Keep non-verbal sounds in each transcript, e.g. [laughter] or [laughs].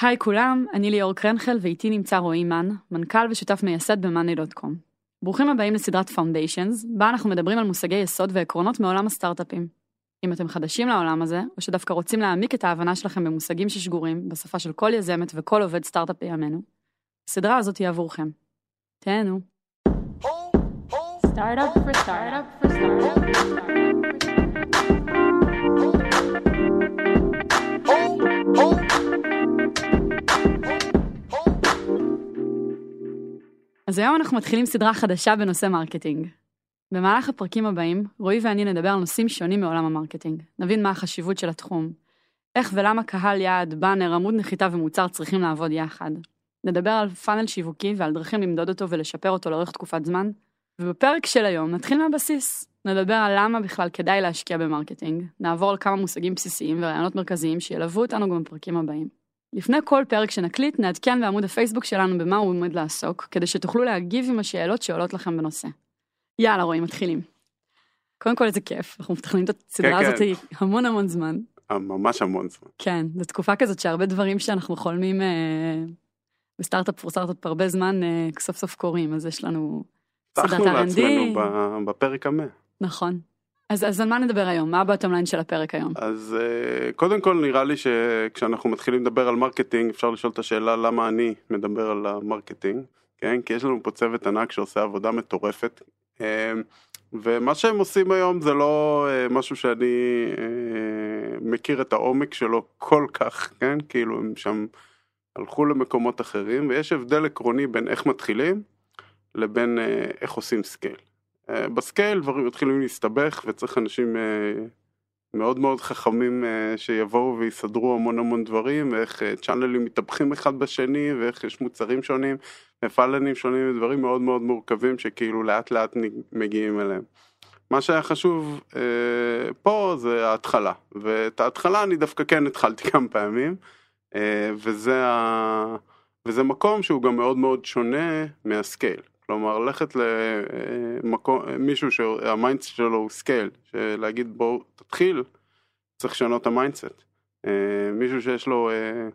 היי כולם, אני ליאור קרנחל ואיתי נמצא רועי מן, מנכ"ל ושותף מייסד ב-money.com. ברוכים הבאים לסדרת Foundations, בה אנחנו מדברים על מושגי יסוד ועקרונות מעולם הסטארט-אפים. אם אתם חדשים לעולם הזה, או שדווקא רוצים להעמיק את ההבנה שלכם במושגים ששגורים, בשפה של כל יזמת וכל עובד סטארט-אפ בימינו, הסדרה הזאת היא עבורכם. תהנו. Startup for startup for startup for startup. אז היום אנחנו מתחילים סדרה חדשה בנושא marketing. במהלך הפרקים הבאים, רועי ואני נדבר על נושאים שונים מעולם ה marketing. נבין מה החשיבות של התחום, איך ולמה קהל יעד, באנר, עמוד נחיתה ומוצר צריכים לעבוד יחד. נדבר על funnel שיווקי ועל דרכים למדוד אותו ולשפר אותו לאורך תקופת זמן. ובפרק של היום נתחיל מהבסיס. נדבר על למה בכלל כדאי להשקיע ב marketing, נעבור על כמה מושגים בסיסיים ורעיונות מרכזיים שילוו אותנו גם בפרקים הבאים. לפני כל פרק שנקליט נעדכן בעמוד הפייסבוק שלנו במה הוא עומד לעסוק, כדי שתוכלו להגיב עם השאלות שעולות לכם בנושא. יאללה רועי, מתחילים. קודם כל איזה כיף, אנחנו מתכננים את הסדרה כן, הזאת כן. המון המון זמן. אה, ממש המון זמן. כן, זו תקופה כזאת שהרבה דברים שאנחנו חולמים אה, ב Startup for Startup הרבה זמן אה, סוף סוף קורים, אז יש לנו סדרת R&D. לעצמנו ב- בפרק המאה. נכון. אז, אז על מה נדבר היום? מה ה bottom line של הפרק היום? אז אה, קודם כל נראה לי שכשאנחנו מתחילים לדבר על marketing אפשר לשאול את השאלה למה אני מדבר על ה marketing, כן? כי יש לנו פה צוות ענק שעושה עבודה מטורפת. אה, ומה שהם עושים היום זה לא אה, משהו שאני אה, מכיר את העומק שלו כל כך, כן? כאילו הם שם הלכו למקומות אחרים ויש הבדל עקרוני בין איך מתחילים לבין אה, איך עושים scale. אה, בסקייל דברים מתחילים להסתבך וצריך אנשים אה, מאוד מאוד חכמים אה, שיבואו ויסדרו המון המון דברים ואיך צ'אנלים מתהפכים אחד בשני ואיך יש מוצרים שונים ופאלנים שונים ודברים מאוד מאוד מורכבים שכאילו לאט לאט מגיעים אליהם. מה שהיה חשוב אה, פה זה ההתחלה ואת ההתחלה אני דווקא כן התחלתי [laughs] כמה פעמים אה, וזה, ה... וזה מקום שהוא גם מאוד מאוד שונה מהסקייל. כלומר ללכת למקום, מישהו שה mindset שלו הוא scale, שלהגיד בואו תתחיל, צריך לשנות את ה mindset. אה, מישהו שיש לו אה,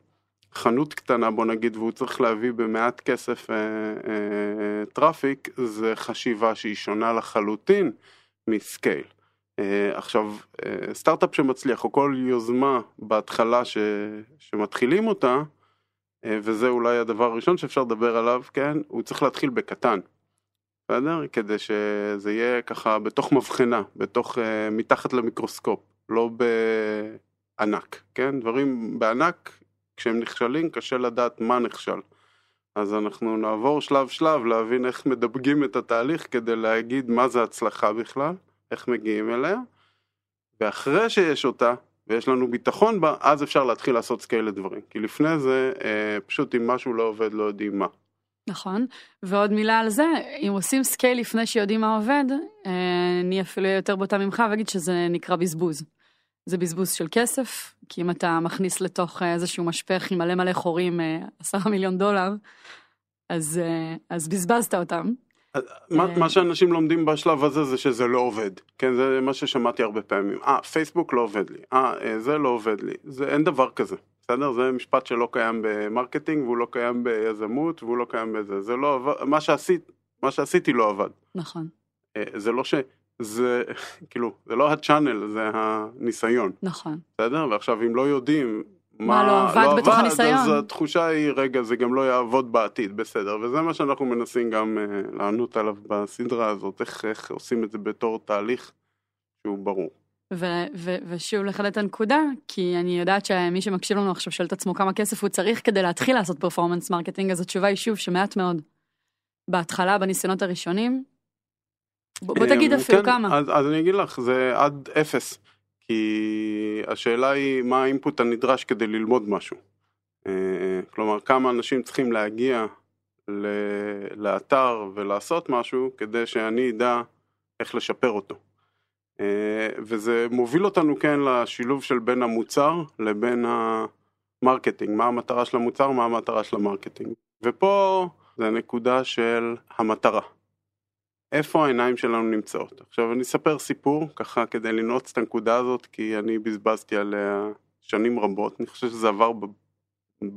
חנות קטנה בוא נגיד והוא צריך להביא במעט כסף אה, traffic, זה חשיבה שהיא שונה לחלוטין מ scale. עכשיו סטארט-אפ שמצליח או כל יוזמה בהתחלה ש, שמתחילים אותה וזה אולי הדבר הראשון שאפשר לדבר עליו, כן? הוא צריך להתחיל בקטן, בסדר? כדי שזה יהיה ככה בתוך מבחנה, בתוך, אה, מתחת למיקרוסקופ, לא בענק, כן? דברים בענק, כשהם נכשלים קשה לדעת מה נכשל. אז אנחנו נעבור שלב שלב להבין איך מדבגים את התהליך כדי להגיד מה זה הצלחה בכלל, איך מגיעים אליה, ואחרי שיש אותה, ויש לנו ביטחון בה, אז אפשר להתחיל לעשות scale לדברים. כי לפני זה, אה, פשוט אם משהו לא עובד, לא יודעים מה. נכון, ועוד מילה על זה, אם עושים scale לפני שיודעים מה עובד, אה, אני אפילו אהיה יותר בוטה ממך ואגיד שזה נקרא בזבוז. זה בזבוז של כסף, כי אם אתה מכניס לתוך אה, איזשהו משפך עם מלא מלא חורים אה, עשרה מיליון דולר, אז, אה, אז בזבזת אותם. אז מה, אה. מה שאנשים לומדים בשלב הזה זה שזה לא עובד. כן, זה מה ששמעתי הרבה פעמים. אה, פייסבוק לא עובד לי. אה, אה, זה לא עובד לי. זה, אין דבר כזה. בסדר? זה משפט שלא קיים ב marketing, והוא לא קיים ביזמות, והוא לא קיים בזה. זה לא עבד, מה שעשית, מה שעשיתי לא עבד. נכון, אה, זה לא ש... זה [laughs] כאילו, זה לא ה channel, זה הניסיון, נכון. בסדר? ועכשיו אם לא יודעים מה לא עבד בתוך הניסיון. אז התחושה היא, רגע, זה גם לא יעבוד בעתיד, בסדר. וזה מה שאנחנו מנסים גם אה, לענות עליו בסדרה הזאת, איך, איך עושים את זה בתור תהליך שהוא ברור. ו- ו- ושוב לחדד את הנקודה, כי אני יודעת שמי שמקשיב לנו עכשיו שואל את עצמו כמה כסף הוא צריך כדי להתחיל לעשות performance marketing, אז התשובה היא שוב שמעט מאוד. בהתחלה, בניסיונות הראשונים, בוא, בוא תגיד אה, אפילו כן, כמה. אז, אז אני אגיד לך, זה עד אפס. כי השאלה היא מה ה input הנדרש כדי ללמוד משהו. אה, כלומר, כמה אנשים צריכים להגיע לאתר ולעשות משהו כדי שאני אדע איך לשפר אותו. אה, וזה מוביל אותנו כן לשילוב של בין המוצר לבין ה marketing, מה המטרה של המוצר, מה המטרה של ה marketing. ופה זה הנקודה של המטרה. איפה העיניים שלנו נמצאות. עכשיו אני אספר סיפור ככה כדי לנעוץ את הנקודה הזאת כי אני בזבזתי עליה שנים רבות, אני חושב שזה עבר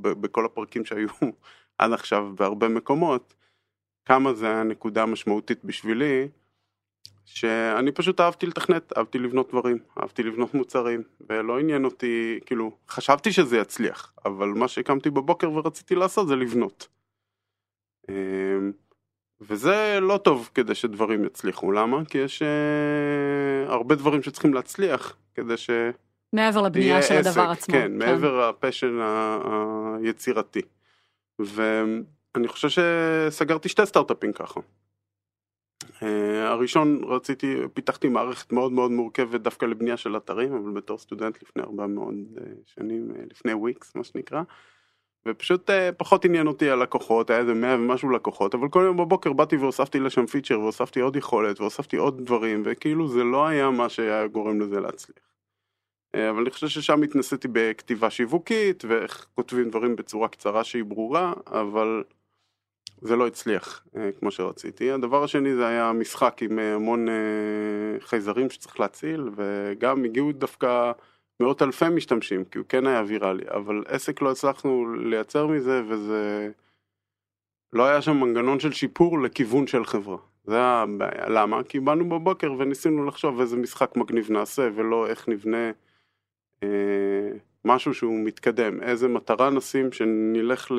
בכל הפרקים שהיו [laughs] עד עכשיו בהרבה מקומות, כמה זה היה נקודה משמעותית בשבילי, שאני פשוט אהבתי לתכנת, אהבתי לבנות דברים, אהבתי לבנות מוצרים, ולא עניין אותי, כאילו, חשבתי שזה יצליח, אבל מה שהקמתי בבוקר ורציתי לעשות זה לבנות. וזה לא טוב כדי שדברים יצליחו, למה? כי יש אה, הרבה דברים שצריכים להצליח כדי ש... מעבר לבנייה של עסק, הדבר עצמו. כן, כן, מעבר לפשן היצירתי. ואני חושב שסגרתי שתי סטארט-אפים ככה. אה, הראשון רציתי, פיתחתי מערכת מאוד מאוד מורכבת דווקא לבנייה של אתרים, אבל בתור סטודנט לפני הרבה מאוד אה, שנים, אה, לפני וויקס מה שנקרא. ופשוט פחות עניין אותי הלקוחות, היה איזה מאה ומשהו לקוחות, אבל כל יום בבוקר באתי והוספתי לשם פיצ'ר והוספתי עוד יכולת והוספתי עוד דברים, וכאילו זה לא היה מה שהיה גורם לזה להצליח. אבל אני חושב ששם התנסיתי בכתיבה שיווקית ואיך כותבים דברים בצורה קצרה שהיא ברורה, אבל זה לא הצליח אה, כמו שרציתי. הדבר השני זה היה משחק עם אה, המון אה, חייזרים שצריך להציל, וגם הגיעו דווקא מאות אלפי משתמשים, כי הוא כן היה ויראלי, אבל עסק לא הצלחנו לייצר מזה, וזה... לא היה שם מנגנון של שיפור לכיוון של חברה. זה הבעיה. למה? כי באנו בבוקר וניסינו לחשוב איזה משחק מגניב נעשה, ולא איך נבנה אה, משהו שהוא מתקדם. איזה מטרה נשים שנלך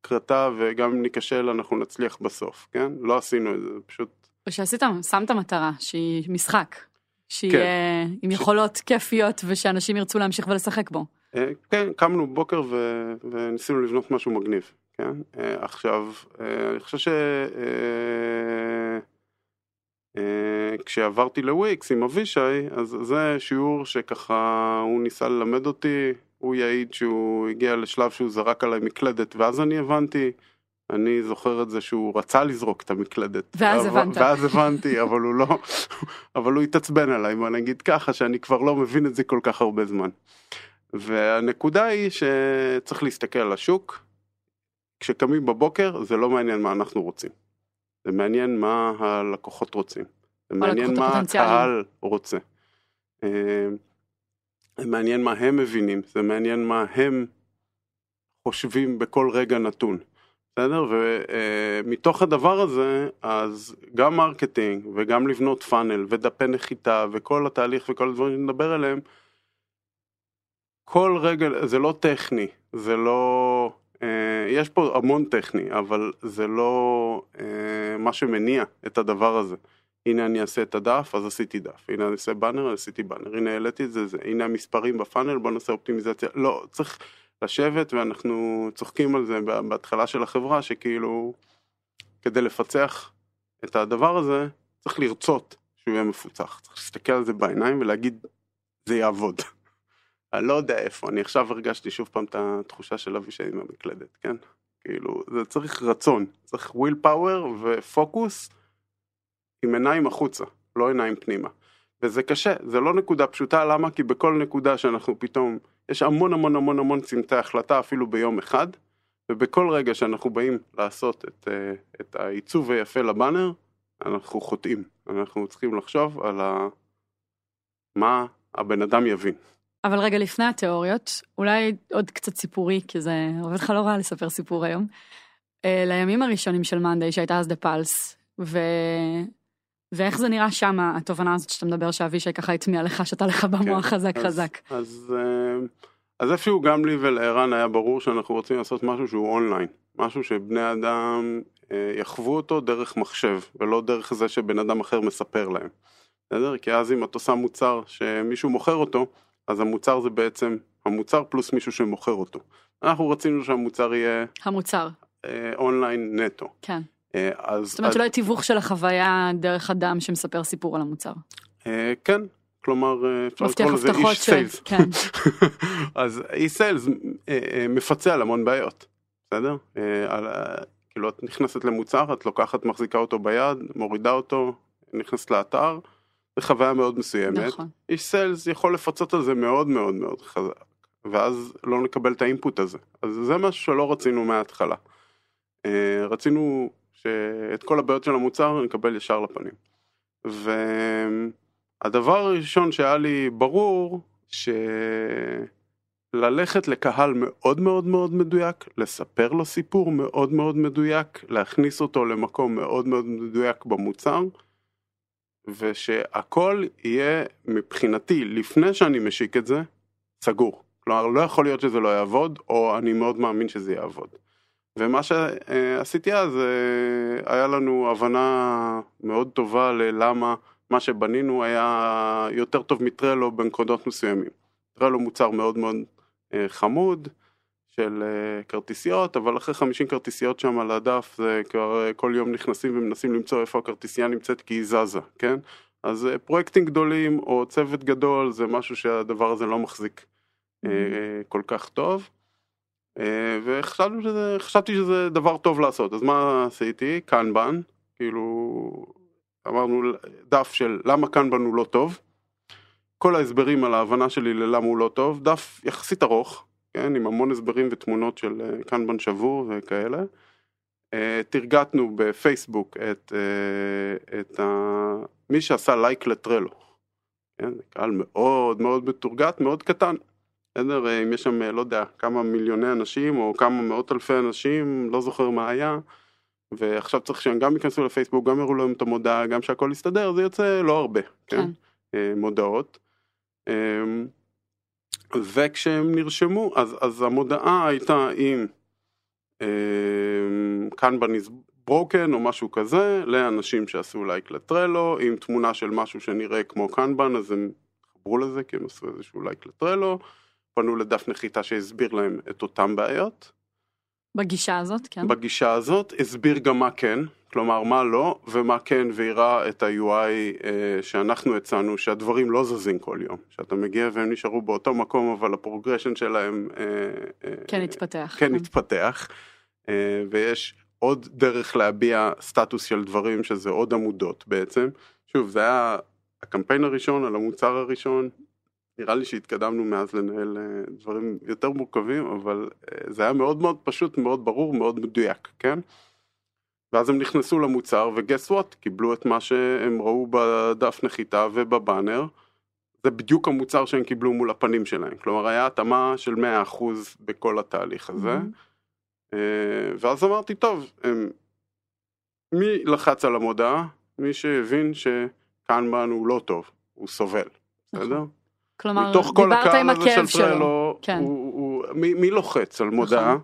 קרתה וגם אם ניכשל אנחנו נצליח בסוף, כן? לא עשינו את זה, פשוט... או שעשית, שמת מטרה שהיא משחק, שיהיה כן. עם יכולות ש... כיפיות ושאנשים ירצו להמשיך ולשחק בו. אה, כן, קמנו בבוקר ו... וניסינו לבנות משהו מגניב, כן? אה, עכשיו, אה, אני חושב ש... כשעברתי לוויקס עם אבישי, אז זה שיעור שככה הוא ניסה ללמד אותי הוא יעיד שהוא הגיע לשלב שהוא זרק עליי מקלדת, ואז אני הבנתי, אני זוכר את זה שהוא רצה לזרוק את המקלדת. ואז אבל, הבנת. ואז הבנתי, אבל הוא לא, אבל הוא התעצבן עליי, בוא נגיד ככה, שאני כבר לא מבין את זה כל כך הרבה זמן. והנקודה היא שצריך להסתכל על השוק, כשקמים בבוקר זה לא מעניין מה אנחנו רוצים. זה מעניין מה הלקוחות רוצים. זה מעניין מה הקהל רוצה. אה, זה מעניין מה הם מבינים, זה מעניין מה הם חושבים בכל רגע נתון. בסדר? ומתוך הדבר הזה, אז גם marketing וגם לבנות funnel ודפי נחיתה וכל התהליך וכל הדברים שנדבר עליהם, כל רגע, זה לא טכני, זה לא... אה, יש פה המון טכני, אבל זה לא אה, מה שמניע את הדבר הזה. הנה אני אעשה את הדף, אז עשיתי דף, הנה אני אעשה באנר, עשיתי באנר, הנה העליתי את זה, זה, הנה המספרים בפאנל, בוא נעשה אופטימיזציה, לא, צריך לשבת ואנחנו צוחקים על זה בהתחלה של החברה, שכאילו, כדי לפצח את הדבר הזה, צריך לרצות שהוא יהיה מפוצח, צריך להסתכל על זה בעיניים ולהגיד, זה יעבוד. [laughs] אני לא יודע איפה, אני עכשיו הרגשתי שוב פעם את התחושה של אבישי עם המקלדת, כן? כאילו, זה צריך רצון, צריך וויל פאוור ופוקוס. עם עיניים החוצה, לא עיניים פנימה. וזה קשה, זה לא נקודה פשוטה, למה? כי בכל נקודה שאנחנו פתאום, יש המון המון המון המון צמתי החלטה אפילו ביום אחד, ובכל רגע שאנחנו באים לעשות את, אה, את העיצוב היפה לבאנר, אנחנו חוטאים. אנחנו צריכים לחשוב על ה... מה הבן אדם יבין. אבל רגע לפני התיאוריות, אולי עוד קצת סיפורי, כי זה עובד לך לא רע לספר סיפור היום. אה, לימים הראשונים של מאנדיי שהייתה אז דה פלס, ו... ואיך זה נראה שם, התובנה הזאת שאתה מדבר שאבישי ככה הטמיע לך, שאתה לך במוח כן, חזק אז, חזק. אז, אה, אז איפשהו גם לי ולערן היה ברור שאנחנו רוצים לעשות משהו שהוא אונליין, משהו שבני אדם אה, יחוו אותו דרך מחשב, ולא דרך זה שבן אדם אחר מספר להם. בסדר? כי אז אם אתה עושה מוצר שמישהו מוכר אותו, אז המוצר זה בעצם המוצר פלוס מישהו שמוכר אותו. אנחנו רצינו שהמוצר יהיה... המוצר. אה, אונליין נטו. כן. אה, אז... זאת אומרת שלא יהיה תיווך של החוויה דרך אדם שמספר סיפור על המוצר. אה, כן, כלומר אה, אפשר לקרוא לזה איש סיילס. כן. [laughs] אז איש סיילס מפצה על המון בעיות, בסדר? כאילו את נכנסת למוצר, את לוקחת, מחזיקה אותו ביד, מורידה אותו, נכנסת לאתר, זה חוויה מאוד מסוימת. נכון. איש סיילס יכול לפצות על זה מאוד מאוד מאוד חזק, ואז לא נקבל את האינפוט הזה. אז זה משהו שלא רצינו מההתחלה. רצינו שאת כל הבעיות של המוצר נקבל ישר לפנים. והדבר הראשון שהיה לי ברור, שלא ללכת לקהל מאוד מאוד מאוד מדויק, לספר לו סיפור מאוד מאוד מדויק, להכניס אותו למקום מאוד מאוד מדויק במוצר, ושהכל יהיה מבחינתי, לפני שאני משיק את זה, סגור. כלומר, לא יכול להיות שזה לא יעבוד, או אני מאוד מאמין שזה יעבוד. ומה שעשיתי אז, אה, היה לנו הבנה מאוד טובה ללמה מה שבנינו היה יותר טוב מטרלו בנקודות מסוימים. טרלו מוצר מאוד מאוד אה, חמוד של אה, כרטיסיות, אבל אחרי 50 כרטיסיות שם על הדף זה כבר כל יום נכנסים ומנסים למצוא איפה הכרטיסייה נמצאת כי היא זזה, כן? אז פרויקטים גדולים או צוות גדול זה משהו שהדבר הזה לא מחזיק mm-hmm. כל כך טוב. וחשבתי שזה, שזה דבר טוב לעשות, אז מה עשיתי? קנבן, כאילו אמרנו דף של למה קנבן הוא לא טוב, כל ההסברים על ההבנה שלי ללמה הוא לא טוב, דף יחסית ארוך, כן, עם המון הסברים ותמונות של אה, קנבן שבור וכאלה. אה, תרגטנו בפייסבוק את, אה, את ה... מי שעשה לייק לטרלו, כן, קהל מאוד מאוד מתורגת, מאוד קטן. בסדר, אם יש שם, לא יודע, כמה מיליוני אנשים או כמה מאות אלפי אנשים, לא זוכר מה היה, ועכשיו צריך שהם גם ייכנסו לפייסבוק, גם יראו להם את המודעה, גם שהכל יסתדר, זה יוצא לא הרבה, כן? כן. אה, מודעות. אמ, וכשהם נרשמו, אז, אז המודעה הייתה עם קנבן איז ברוקן או משהו כזה, לאנשים שעשו לייק לטרלו, עם תמונה של משהו שנראה כמו קנבן, אז הם חברו לזה כי הם עשו איזשהו לייק לטרלו. פנו לדף נחיתה שהסביר להם את אותם בעיות. בגישה הזאת, כן. בגישה הזאת, הסביר גם מה כן, כלומר מה לא, ומה כן, והראה את ה-UI אה, שאנחנו הצענו, שהדברים לא זזים כל יום. שאתה מגיע והם נשארו באותו מקום, אבל ה progression שלהם... אה, אה, כן התפתח. כן התפתח, אה, ויש עוד דרך להביע סטטוס של דברים, שזה עוד עמודות בעצם. שוב, זה היה הקמפיין הראשון על המוצר הראשון, נראה לי שהתקדמנו מאז לנהל אה, דברים יותר מורכבים, אבל אה, זה היה מאוד מאוד פשוט, מאוד ברור, מאוד מדויק, כן? ואז הם נכנסו למוצר וגס וואט, קיבלו את מה שהם ראו בדף נחיתה ובבאנר, זה בדיוק המוצר שהם קיבלו מול הפנים שלהם, כלומר היה התאמה של 100% בכל התהליך הזה, mm-hmm. ואז אמרתי, טוב, הם... מי לחץ על המודעה? מי שהבין שקנבן הוא לא טוב, הוא סובל, בסדר? כלומר, דיברת עם הכאב שלו. טרלו, כן. הוא, הוא, מי, מי לוחץ על מודעה? נכון.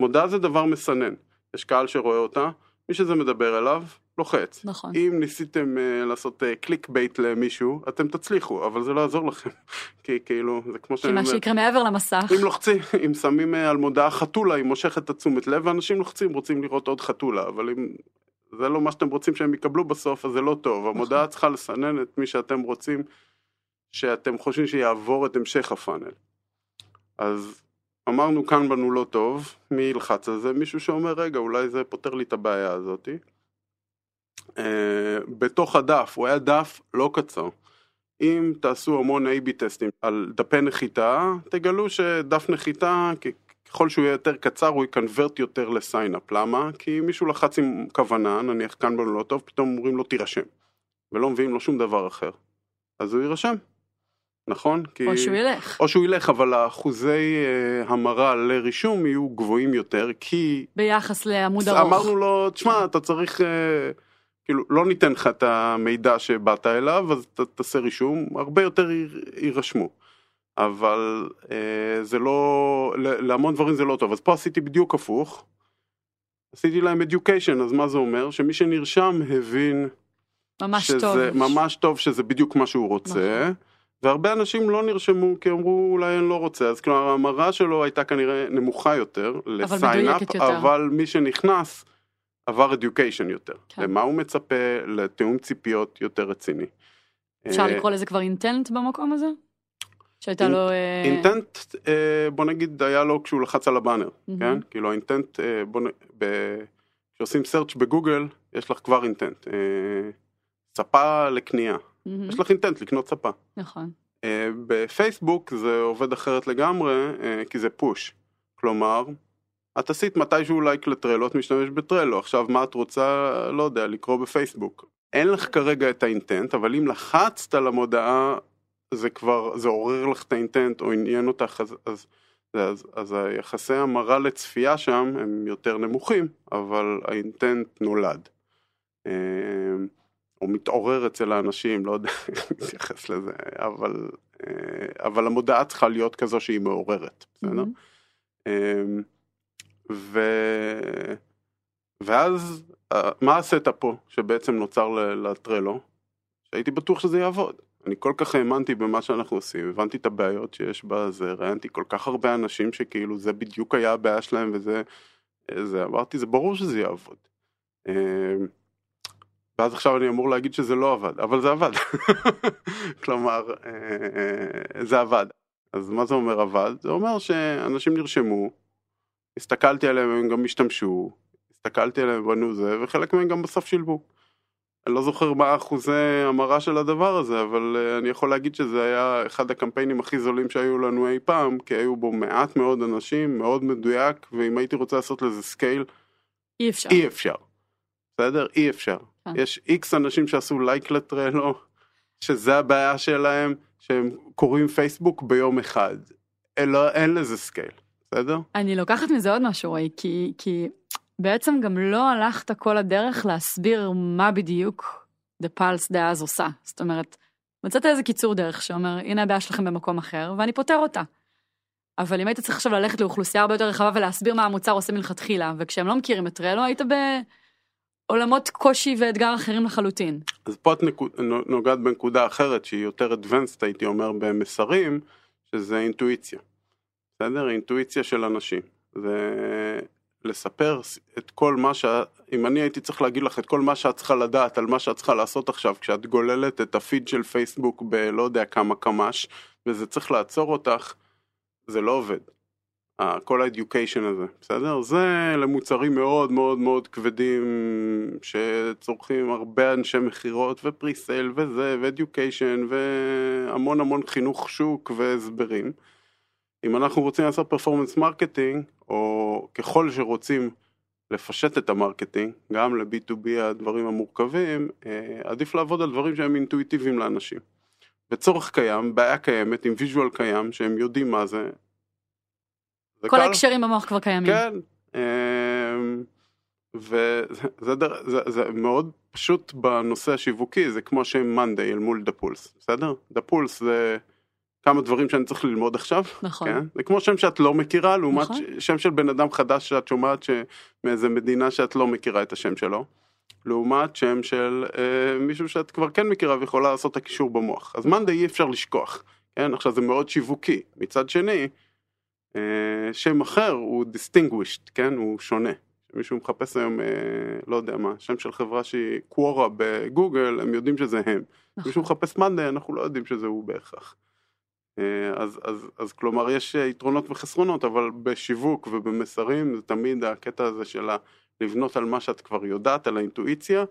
מודעה זה דבר מסנן. יש קהל שרואה אותה, מי שזה מדבר אליו, לוחץ. נכון. אם ניסיתם uh, לעשות uh, clickbait למישהו, אתם תצליחו, אבל זה לא יעזור לכם. [laughs] כי כאילו, זה כמו שאני אומר. כי מה שיקרה מעבר למסך. אם לוחצים, [laughs] אם שמים uh, על מודעה חתולה, היא מושכת את התשומת לב, ואנשים לוחצים, רוצים לראות עוד חתולה, אבל אם זה לא מה שאתם רוצים שהם יקבלו בסוף, אז זה לא טוב. נכון. המודעה צריכה לסנן את מי שאתם רוצים. שאתם חושבים שיעבור את המשך ה funnel. אז אמרנו כאן בנו לא טוב, מי ילחץ על זה? מישהו שאומר רגע אולי זה פותר לי את הבעיה הזאתי. Uh, בתוך הדף, הוא היה דף לא קצר. אם תעשו המון A-B טסטים על דפי נחיתה, תגלו שדף נחיתה, ככל שהוא יהיה יותר קצר, הוא יקנברט יותר לסיינאפ. למה? כי מישהו לחץ עם כוונה, נניח כאן בנו לא טוב, פתאום אומרים לו תירשם. ולא מביאים לו שום דבר אחר. אז הוא יירשם. נכון? כי... או שהוא ילך. או שהוא ילך, אבל האחוזי uh, המרה לרישום יהיו גבוהים יותר, כי... ביחס לעמוד ארוך. אמרנו לו, תשמע, אתה צריך, uh, כאילו, לא ניתן לך את המידע שבאת אליו, אז ת, תעשה רישום, הרבה יותר יירשמו. אבל uh, זה לא, להמון דברים זה לא טוב. אז פה עשיתי בדיוק הפוך. עשיתי להם education, אז מה זה אומר? שמי שנרשם הבין... ממש שזה, טוב. ממש טוב שזה בדיוק מה שהוא רוצה. נכון. והרבה אנשים לא נרשמו כי אמרו אולי אני לא רוצה, אז כלומר ההמרה שלו הייתה כנראה נמוכה יותר לסיינאפ, אבל, אבל מי שנכנס עבר אדיוקיישן יותר. כן. למה הוא מצפה? לתיאום ציפיות יותר רציני. אפשר אה, לקרוא לזה כבר אינטנט במקום הזה? שהייתה לו... אינטנט, אה, בוא נגיד, היה לו כשהוא לחץ על הבאנר, כן? כאילו האינטנט, אה, בוא נ... כשעושים search בגוגל, יש לך כבר אינטנט. ספה לקנייה. Mm-hmm. יש לך אינטנט לקנות ספה. נכון. Uh, בפייסבוק זה עובד אחרת לגמרי, uh, כי זה פוש. כלומר, את עשית מתישהו לייק לטרלו, את משתמש בטרלו, עכשיו מה את רוצה, לא יודע, לקרוא בפייסבוק. אין לך כרגע את האינטנט, אבל אם לחצת על המודעה, זה כבר, זה עורר לך את האינטנט או עניין אותך, אז, אז אז, אז היחסי המרה לצפייה שם הם יותר נמוכים, אבל ה intent נולד. אה, או מתעורר אצל האנשים, לא יודע איך להתייחס לזה, אבל, אה, אבל המודעה צריכה להיות כזו שהיא מעוררת, בסדר? Mm-hmm. ו... ואז מה ה setup פה שבעצם נוצר ל Trello? שהייתי בטוח שזה יעבוד. אני כל כך האמנתי במה שאנחנו עושים, הבנתי את הבעיות שיש בזה, ראיינתי כל כך הרבה אנשים שכאילו זה בדיוק היה הבעיה שלהם וזה, זה, אמרתי זה ברור שזה יעבוד. ואז עכשיו אני אמור להגיד שזה לא עבד, אבל זה עבד. [laughs] כלומר, אה, זה עבד. אז מה זה אומר עבד? זה אומר שאנשים נרשמו, הסתכלתי עליהם, הם גם השתמשו, הסתכלתי עליהם, בנו זה, וחלק מהם גם בסוף שילבו. אני לא זוכר מה אחוזי המרה של הדבר הזה, אבל uh, אני יכול להגיד שזה היה אחד הקמפיינים הכי זולים שהיו לנו אי פעם, כי היו בו מעט מאוד אנשים, מאוד מדויק, ואם הייתי רוצה לעשות לזה scale, אי אפשר. אי אפשר. בסדר? אי אפשר. כן. יש איקס אנשים שעשו לייק ל Trello, שזה הבעיה שלהם, שהם קוראים פייסבוק ביום אחד. אין, לא, אין לזה scale, בסדר? אני לוקחת מזה עוד משהו, רועי, כי, כי בעצם גם לא הלכת כל הדרך להסביר מה בדיוק The Pulse דאז עושה. זאת אומרת, מצאת איזה קיצור דרך שאומר, הנה הבעיה שלכם במקום אחר, ואני פותר אותה. אבל אם היית צריך עכשיו ללכת לאוכלוסייה הרבה יותר רחבה ולהסביר מה המוצר עושה מלכתחילה, וכשהם לא מכירים את טרלו, היית בעולמות קושי ואתגר אחרים לחלוטין. אז פה את נוגעת בנקודה אחרת, שהיא יותר advanced, הייתי אומר, במסרים, שזה אינטואיציה. בסדר? אינטואיציה של אנשים. זה לספר את כל מה ש... אם אני הייתי צריך להגיד לך את כל מה שאת צריכה לדעת על מה שאת צריכה לעשות עכשיו כשאת גוללת את הפיד של פייסבוק בלא יודע כמה קמ"ש וזה צריך לעצור אותך, זה לא עובד. כל ה-education הזה, בסדר? זה למוצרים מאוד מאוד מאוד כבדים שצורכים הרבה אנשי מכירות ופריסייל וזה ו-education והמון המון חינוך שוק והסברים. אם אנחנו רוצים לעשות performance marketing, או ככל שרוצים לפשט את ה marketing, גם ל-B2B הדברים המורכבים, אה, עדיף לעבוד על דברים שהם אינטואיטיביים לאנשים. בצורך קיים, בעיה קיימת, עם visual קיים, שהם יודעים מה זה. כל ההקשרים במוח כבר קיימים. כן, אמ, וזה זה, זה, זה מאוד פשוט בנושא השיווקי, זה כמו שם monday אל מול daPulse, בסדר? daPulse זה... כמה דברים שאני צריך ללמוד עכשיו. נכון. כן? זה כמו שם שאת לא מכירה, לעומת נכון. שם של בן אדם חדש שאת שומעת מאיזה מדינה שאת לא מכירה את השם שלו. לעומת שם של אה, מישהו שאת כבר כן מכירה ויכולה לעשות את הקישור במוח. אז מאנדי אי אפשר לשכוח. כן? עכשיו זה מאוד שיווקי. מצד שני, שם אחר הוא distinguished, כן? הוא שונה. מישהו מחפש היום, אה, לא יודע מה, שם של חברה שהיא קוורה בגוגל, הם יודעים שזה הם. נכון. מישהו מחפש monday, אנחנו לא יודעים שזה הוא בהכרח. אה, אז, אז, אז כלומר יש יתרונות וחסרונות, אבל בשיווק ובמסרים זה תמיד הקטע הזה של לבנות על מה שאת כבר יודעת, על האינטואיציה,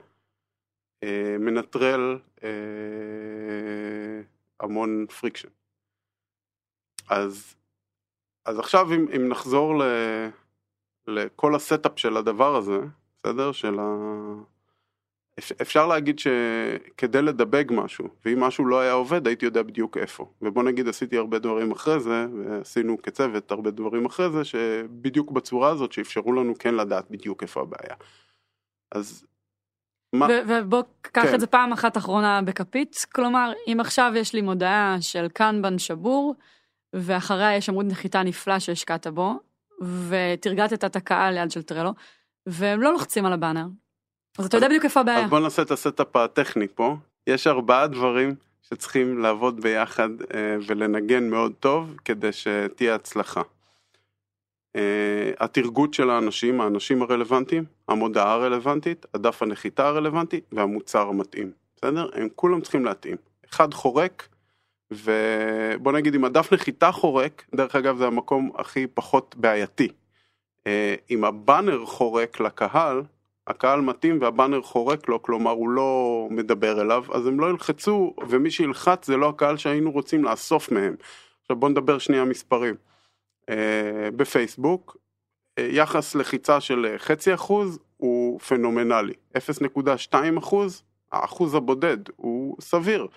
אה, מנטרל אה, המון friction. אז, אז עכשיו אם, אם נחזור ל, לכל ה setup של הדבר הזה, בסדר? של ה... אפשר להגיד שכדי לדבג משהו, ואם משהו לא היה עובד הייתי יודע בדיוק איפה. ובוא נגיד עשיתי הרבה דברים אחרי זה, ועשינו כצוות הרבה דברים אחרי זה, שבדיוק בצורה הזאת שאפשרו לנו כן לדעת בדיוק איפה הבעיה. אז מה... ובוא קח כן. את זה פעם אחת אחרונה בכפית, כלומר אם עכשיו יש לי מודעה של קנבן שבור, ואחריה יש עמוד נחיתה נפלא שהשקעת בו, ותירגטת את הקהל ליד של Trello, והם לא לוחצים על הבאנר, אז אתה יודע בדיוק איפה הבעיה. אז בוא נעשה את ה setup הטכני פה. יש ארבעה דברים שצריכים לעבוד ביחד אה, ולנגן מאוד טוב כדי שתהיה הצלחה. אה, התרגוט של האנשים, האנשים הרלוונטיים, המודעה הרלוונטית, הדף הנחיתה הרלוונטי והמוצר המתאים. בסדר? הם כולם צריכים להתאים. אחד חורק, ובוא נגיד אם הדף נחיתה חורק, דרך אגב זה המקום הכי פחות בעייתי. אה, אם הבאנר חורק לקהל, הקהל מתאים והבאנר חורק לו, כלומר הוא לא מדבר אליו, אז הם לא ילחצו, ומי שילחץ זה לא הקהל שהיינו רוצים לאסוף מהם. עכשיו בוא נדבר שנייה מספרים. אה, בפייסבוק, אה, יחס לחיצה של חצי אחוז הוא פנומנלי, 0.2 אחוז, האחוז הבודד הוא סביר.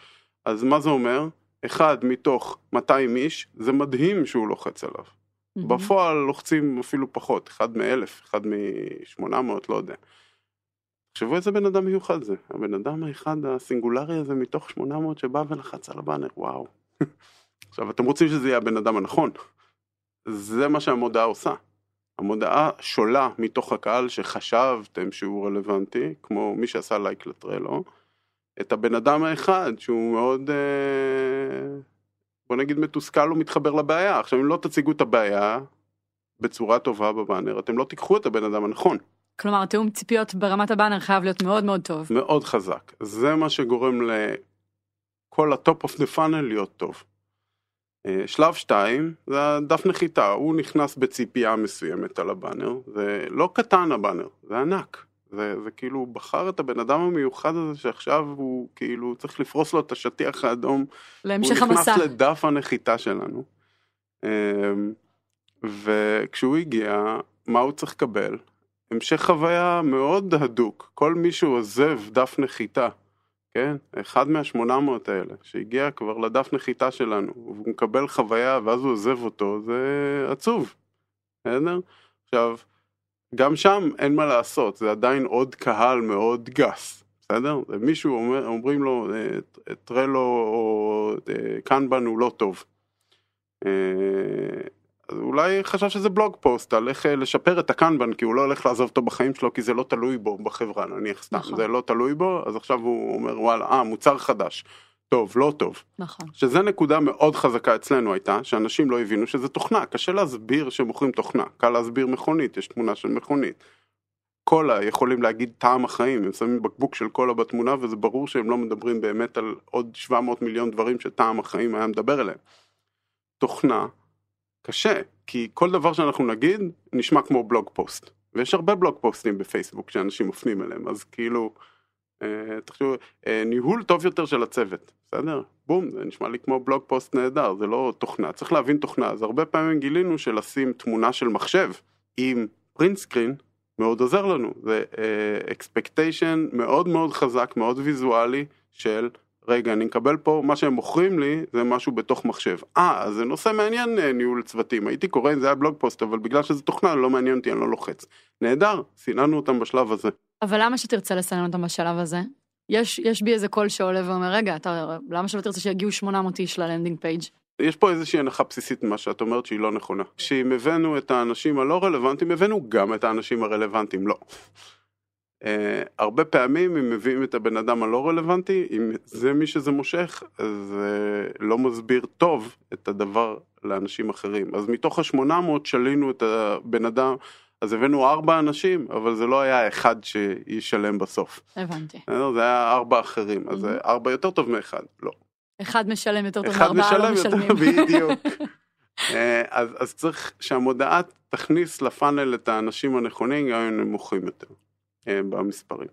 אז מה זה אומר? אחד מתוך 200 איש, זה מדהים שהוא לוחץ עליו. מהמם. בפועל לוחצים אפילו פחות, אחד מאלף, אחד משמונה מאות, לא יודע. תחשבו איזה בן אדם מיוחד זה, הבן אדם האחד הסינגולרי הזה מתוך 800 שבא ולחץ על הבאנר, וואו. [laughs] עכשיו אתם רוצים שזה יהיה הבן אדם הנכון, זה מה שהמודעה עושה. המודעה שולה מתוך הקהל שחשבתם שהוא רלוונטי, כמו מי שעשה לייק לטרלו, את הבן אדם האחד שהוא מאוד, אה, בוא נגיד מתוסכל ומתחבר לבעיה. עכשיו אם לא תציגו את הבעיה בצורה טובה בבאנר, אתם לא תיקחו את הבן אדם הנכון. כלומר, תיאום ציפיות ברמת הבאנר חייב להיות מאוד מאוד טוב. מאוד חזק. זה מה שגורם לכל ה top of the funnel להיות טוב. אה, שלב 2 זה הדף נחיתה, הוא נכנס בציפייה מסוימת על הבאנר, זה לא קטן הבאנר, זה ענק. זה, זה כאילו, הוא בחר את הבן אדם המיוחד הזה שעכשיו הוא כאילו צריך לפרוס לו את השטיח האדום. להמשך הוא נכנס המסע. לדף הנחיתה שלנו. אמ, וכשהוא הגיע, מה הוא צריך לקבל? המשך חוויה מאוד הדוק. כל מי שעוזב דף נחיתה, כן? אחד מהשמונה מאות האלה, שהגיע כבר לדף נחיתה שלנו, והוא מקבל חוויה ואז הוא עוזב אותו, זה עצוב. בסדר? עכשיו, גם שם אין מה לעשות, זה עדיין עוד קהל מאוד גס. בסדר? מישהו אומר, אומרים לו, אה, טרלו או אה, קנבן הוא לא טוב. אה, אז אולי חשב שזה בלוג פוסט על איך לשפר את הקנבן כי הוא לא הולך לעזוב אותו בחיים שלו כי זה לא תלוי בו בחברה נניח סתם נכון. זה לא תלוי בו אז עכשיו הוא אומר וואלה אה מוצר חדש טוב לא טוב נכון. שזה נקודה מאוד חזקה אצלנו הייתה שאנשים לא הבינו שזה תוכנה קשה להסביר שמוכרים תוכנה קל להסביר מכונית יש תמונה של מכונית. קולה יכולים להגיד טעם החיים הם שמים בקבוק של קולה בתמונה וזה ברור שהם לא מדברים באמת על עוד 700 מיליון דברים שטעם החיים היה מדבר אליהם. תוכנה קשה כי כל דבר שאנחנו נגיד נשמע כמו blog post ויש הרבה blog post ים בפייסבוק שאנשים מפנים אליהם אז כאילו תחשבו אה, ניהול טוב יותר של הצוות בסדר? בום זה נשמע לי כמו blog post נהדר זה לא תוכנה. צריך להבין תוכנה. אז הרבה פעמים גילינו שלשים תמונה של מחשב עם print screen מאוד עוזר לנו. זה expectation מאוד מאוד חזק מאוד ויזואלי של רגע אני מקבל פה מה שהם מוכרים לי זה משהו בתוך מחשב אה זה נושא מעניין אה, ניהול צוותים הייתי קורא זה היה blog post אבל בגלל שזה תוכנה לא מעניין אותי אני לא לוחץ נהדר סיננו אותם בשלב הזה אבל למה שתרצה לסנן אותם בשלב הזה? יש, יש בי איזה קול שעולה ואומר, רגע, אתה, למה שלא תרצה שיגיעו 800 איש ל landing page? יש פה איזושהי הנחה בסיסית ממה שאת אומרת שהיא לא נכונה. שאם הבאנו את האנשים הלא רלוונטיים, הבאנו גם את האנשים הרלוונטיים, לא. Uh, הרבה פעמים אם מביאים את הבן אדם הלא רלוונטי, אם זה מי שזה מושך, אז uh, לא מסביר טוב את הדבר לאנשים אחרים. אז מתוך ה-800 שלינו את הבן אדם, אז הבאנו ארבע אנשים, אבל זה לא היה אחד שישלם בסוף. הבנתי. בסדר? זה היה ארבע אחרים, אז זה ארבע יותר טוב מאחד, לא. אחד משלם יותר טוב אחד מארבעה לא משלם משלמים. יותר, בדיוק. [laughs] אה, אז, אז צריך שהמודעה תכניס לפאנל את האנשים הנכונים גם אם הם נמוכים יותר אה, במספרים.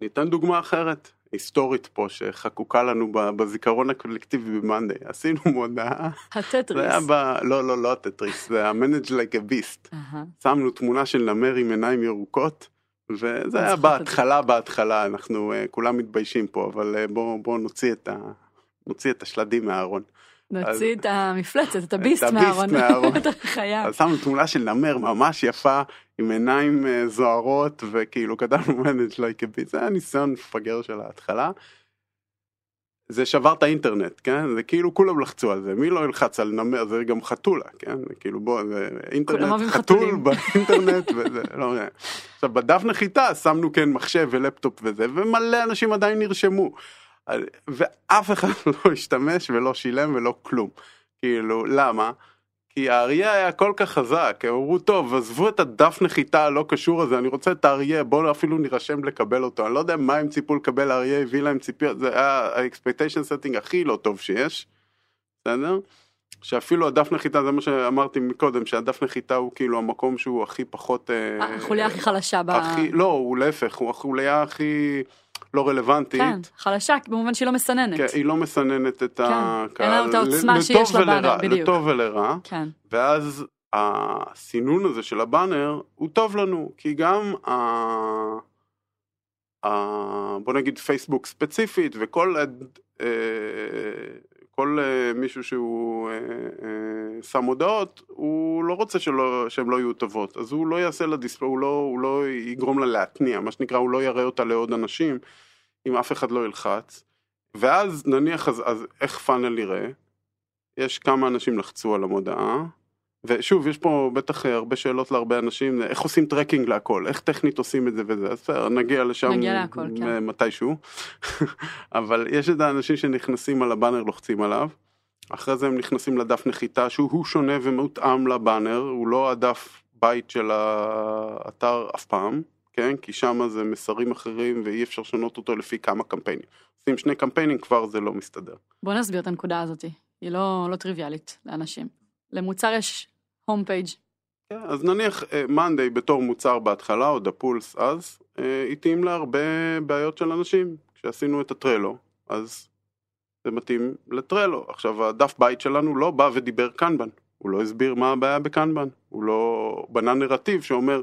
ניתן דוגמה אחרת, היסטורית פה, שחקוקה לנו בזיכרון הקולקטיבי במאנדי. עשינו [laughs] מודעה, זה היה הטטריס. ב... לא, לא, לא הטטריס, זה ה-manage like a beast. אהה. שמנו תמונה של נמר עם עיניים ירוקות, וזה היה בהתחלה, בהתחלה, אנחנו uh, כולם מתביישים פה, אבל uh, בואו בוא נוציא, ה... נוציא את השלדים מהארון. נוציא את המפלצת, את הביסט הביסט מהארון. מהארון. [laughs] את החיה. אז שמנו תמונה של נמר ממש יפה, עם עיניים uh, זוהרות, וכאילו כתבנו like a beast, זה היה ניסיון מפגר של ההתחלה. זה שבר את האינטרנט, כן? זה כאילו כולם לחצו על זה, מי לא ילחץ על נמר, זה גם חתולה, כן? זה כאילו בוא, זה אינטרנט, חתול. באינטרנט, [laughs] וזה, לא יודע. עכשיו בדף נחיתה שמנו כן מחשב ולפטופ וזה, ומלא אנשים עדיין נרשמו. ואף אחד [laughs] לא השתמש ולא שילם ולא כלום. כאילו, למה? כי האריה היה כל כך חזק, הם אמרו טוב עזבו את הדף נחיתה הלא קשור הזה, אני רוצה את האריה, בואו אפילו נירשם לקבל אותו, אני לא יודע מה הם ציפו לקבל, האריה הביא להם ציפיות, זה היה ה-expectation setting הכי לא טוב שיש, בסדר? שאפילו הדף נחיתה, זה מה שאמרתי מקודם, שהדף נחיתה הוא כאילו המקום שהוא הכי פחות... אה, החוליה הכי חלשה ב... הכי, לא, הוא להפך, הוא החוליה הכי לא רלוונטית. כן, חלשה במובן שהיא לא מסננת. כן, היא לא מסננת את כן, אין לה אותה עוצמה שיש לבאנר, בדיוק. לטוב ולרע, כן. ואז הסינון הזה של הבאנר הוא טוב לנו, כי גם ה... ה... בוא נגיד פייסבוק ספציפית וכל הד... אה, כל uh, מישהו שהוא uh, שם הודעות, הוא לא רוצה שלא, שהן לא יהיו טובות, אז הוא לא יעשה לה דיספלי, הוא לא, הוא לא יגרום לה להתניע, מה שנקרא, הוא לא יראה אותה לעוד אנשים, אם אף אחד לא ילחץ. ואז נניח, אז, אז איך funnel יראה? יש כמה אנשים לחצו על המודעה, ושוב, יש פה בטח הרבה שאלות להרבה אנשים, איך עושים tracking להכל, איך טכנית עושים את זה וזה, אז בסדר, נגיע לשם נגיע להכל, כן. מתישהו, [laughs] אבל יש את האנשים שנכנסים על הבאנר, לוחצים עליו, אחרי זה הם נכנסים לדף נחיתה שהוא שונה ומותאם לבאנר, הוא לא הדף בית של האתר אף פעם, כן? כי שם זה מסרים אחרים ואי אפשר לשנות אותו לפי כמה קמפיינים. עושים שני קמפיינים כבר זה לא מסתדר. בוא נסביר את הנקודה הזאת, היא לא, לא טריוויאלית לאנשים. למוצר יש home page. כן, אז נניח monday בתור מוצר בהתחלה, או daPulse אז, אה, התאים להרבה בעיות של אנשים. כשעשינו את ה Trello, אז זה מתאים ל Trello. עכשיו הדף בית שלנו לא בא ודיבר Kanban, הוא לא הסביר מה הבעיה ב Kanban, הוא לא בנה נרטיב שאומר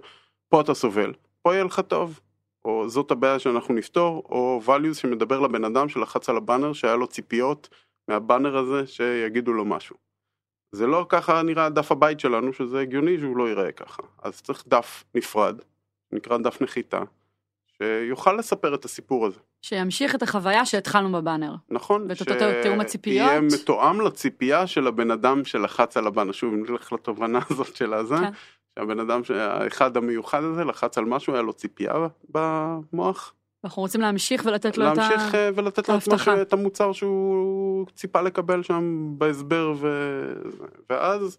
פה אתה סובל, פה יהיה לך טוב, או זאת הבעיה שאנחנו נפתור, או values שמדבר לבן אדם שלחץ על הבאנר שהיה לו ציפיות מהבאנר הזה שיגידו לו משהו. זה לא ככה נראה דף הבית שלנו, שזה הגיוני שהוא לא ייראה ככה. אז צריך דף נפרד, נקרא דף נחיתה, שיוכל לספר את הסיפור הזה. שימשיך את החוויה שהתחלנו בבאנר. נכון. ואת אותו תיאום הציפיות. שיהיה מתואם לציפייה של הבן אדם שלחץ על הבאנר. שוב, נלך לתובנה הזאת של הזה. כן. שהבן אדם, האחד המיוחד הזה, לחץ על משהו, היה לו ציפייה במוח. אנחנו רוצים להמשיך ולתת לו להמשיך את ההבטחה. להמשיך ולתת לו את, את המוצר שהוא ציפה לקבל שם בהסבר ו... ואז...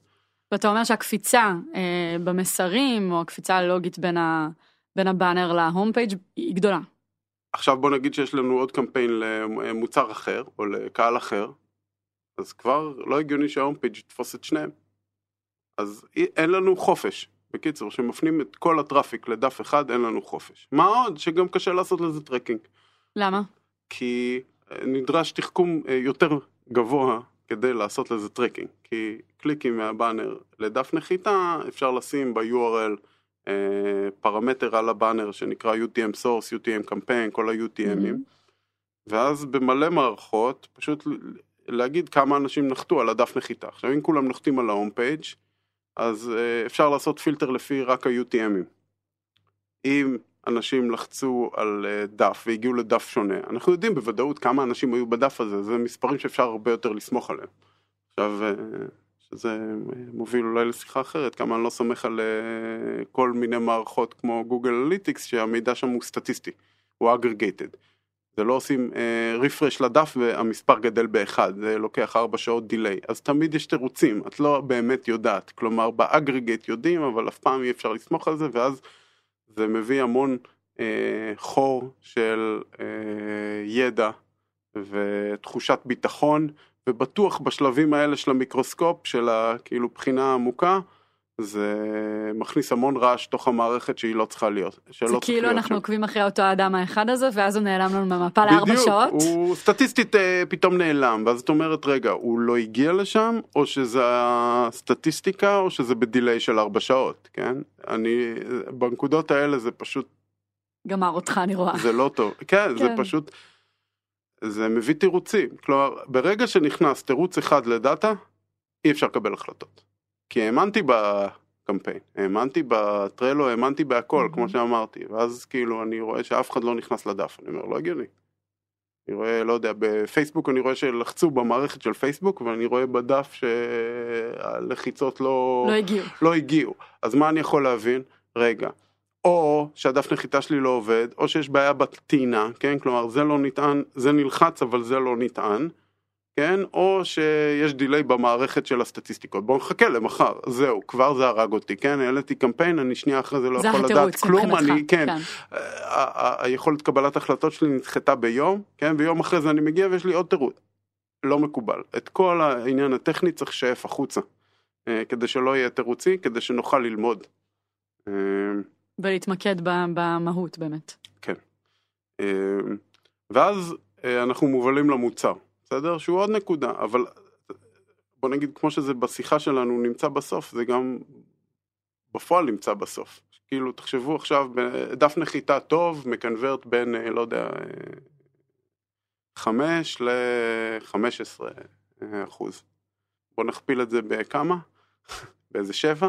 ואתה אומר שהקפיצה אה, במסרים, או הקפיצה הלוגית בין, ה... בין הבאנר להום פייג' היא גדולה. עכשיו בוא נגיד שיש לנו עוד קמפיין למוצר אחר, או לקהל אחר, אז כבר לא הגיוני שה home page יתפוס את שניהם. אז אין לנו חופש. בקיצור, שמפנים את כל ה traffic לדף אחד, אין לנו חופש. מה עוד? שגם קשה לעשות לזה tracking. למה? כי אה, נדרש תחכום אה, יותר גבוה כדי לעשות לזה tracking. כי קליקים מהבאנר לדף נחיתה, אפשר לשים ב-URL אה, פרמטר על הבאנר שנקרא UTM Source, UTM Campaign, כל ה-UTM ים. Mm-hmm. ואז במלא מערכות, פשוט להגיד כמה אנשים נחתו על הדף נחיתה. עכשיו אם כולם נוחתים על ה home page, אז uh, אפשר לעשות פילטר לפי רק ה-UTMים. אם אנשים לחצו על uh, דף והגיעו לדף שונה, אנחנו יודעים בוודאות כמה אנשים היו בדף הזה, זה מספרים שאפשר הרבה יותר לסמוך עליהם. עכשיו, uh, שזה מוביל אולי לשיחה אחרת, כמה אני לא סומך על כל מיני מערכות כמו Google Analytics, שהמידע שם הוא סטטיסטי, הוא אגרגייטד. זה לא עושים רפרש uh, לדף והמספר גדל באחד, זה לוקח ארבע שעות דיליי, אז תמיד יש תירוצים, את לא באמת יודעת, כלומר באגרגייט יודעים, אבל אף פעם אי אפשר לסמוך על זה, ואז זה מביא המון uh, חור של uh, ידע ותחושת ביטחון, ובטוח בשלבים האלה של המיקרוסקופ, של הכאילו בחינה עמוקה, זה מכניס המון רעש תוך המערכת שהיא לא צריכה להיות. זה כאילו אנחנו עוקבים אחרי אותו האדם האחד הזה ואז הוא נעלם לנו מהמפה לארבע שעות. בדיוק, הוא סטטיסטית אה, פתאום נעלם ואז את אומרת רגע הוא לא הגיע לשם או שזה הסטטיסטיקה או שזה בדיליי של ארבע שעות, כן? אני, בנקודות האלה זה פשוט... גמר אותך אני רואה. זה לא טוב, כן, כן. זה פשוט, זה מביא תירוצים, כלומר ברגע שנכנס תירוץ אחד לדאטה אי אפשר לקבל החלטות. כי האמנתי בקמפיין, האמנתי בטרלו, האמנתי בהכל, כמו שאמרתי, ואז כאילו אני רואה שאף אחד לא נכנס לדף, אני אומר, לא הגיוני. אני רואה, לא יודע, בפייסבוק אני רואה שלחצו במערכת של פייסבוק, ואני רואה בדף שהלחיצות לא... לא הגיעו. לא הגיעו. אז מה אני יכול להבין? רגע. או שהדף נחיתה שלי לא עובד, או שיש בעיה בטעינה, כן? כלומר, זה לא נטען, זה נלחץ אבל זה לא נטען. כן? או שיש דיליי במערכת של הסטטיסטיקות. בואו נחכה למחר, זהו, כבר זה הרג אותי, כן? העליתי קמפיין, אני שנייה אחרי זה לא זה יכול לדעת כלום, אני, כן, כן. היכולת קבלת החלטות שלי נדחתה ביום, כן? ויום אחרי זה אני מגיע ויש לי עוד תירוץ. לא מקובל. את כל העניין הטכני צריך לשאף החוצה, אה, כדי שלא יהיה תירוצי, כדי שנוכל ללמוד. אה, ולהתמקד במהות באמת. כן. אה, ואז אנחנו מובלים למוצר. בסדר? שהוא עוד נקודה, אבל בוא נגיד כמו שזה בשיחה שלנו נמצא בסוף, זה גם בפועל נמצא בסוף. כאילו תחשבו עכשיו, דף נחיתה טוב מקנברט בין, אה, לא יודע, 5 ל-15 אה, אחוז. בוא נכפיל את זה בכמה? [laughs] באיזה שבע?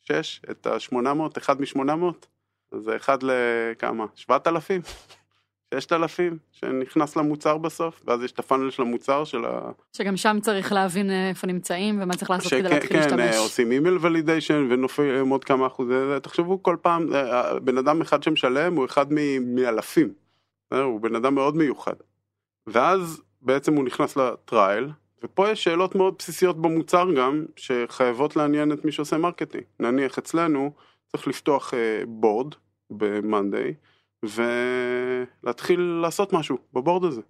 שש? את ה-800? אחד מ-800? אז זה אחד לכמה? 7,000? 6,000 שנכנס למוצר בסוף, ואז יש את ה funnel של המוצר של ה... שגם שם צריך להבין אה, איפה נמצאים ומה צריך לעשות שכן, כדי להתחיל כן, להשתמש. אה, עושים email validation ונופלים עוד כמה אחוזי, זה, תחשבו כל פעם, אה, בן אדם אחד שמשלם הוא אחד מ- מאלפים? הוא בן אדם מאוד מיוחד. ואז בעצם הוא נכנס ל trial, ופה יש שאלות מאוד בסיסיות במוצר גם, שחייבות לעניין את מי שעושה marketing. נניח אצלנו צריך לפתוח board ב-Monday, ולהתחיל לעשות משהו ב board הזה.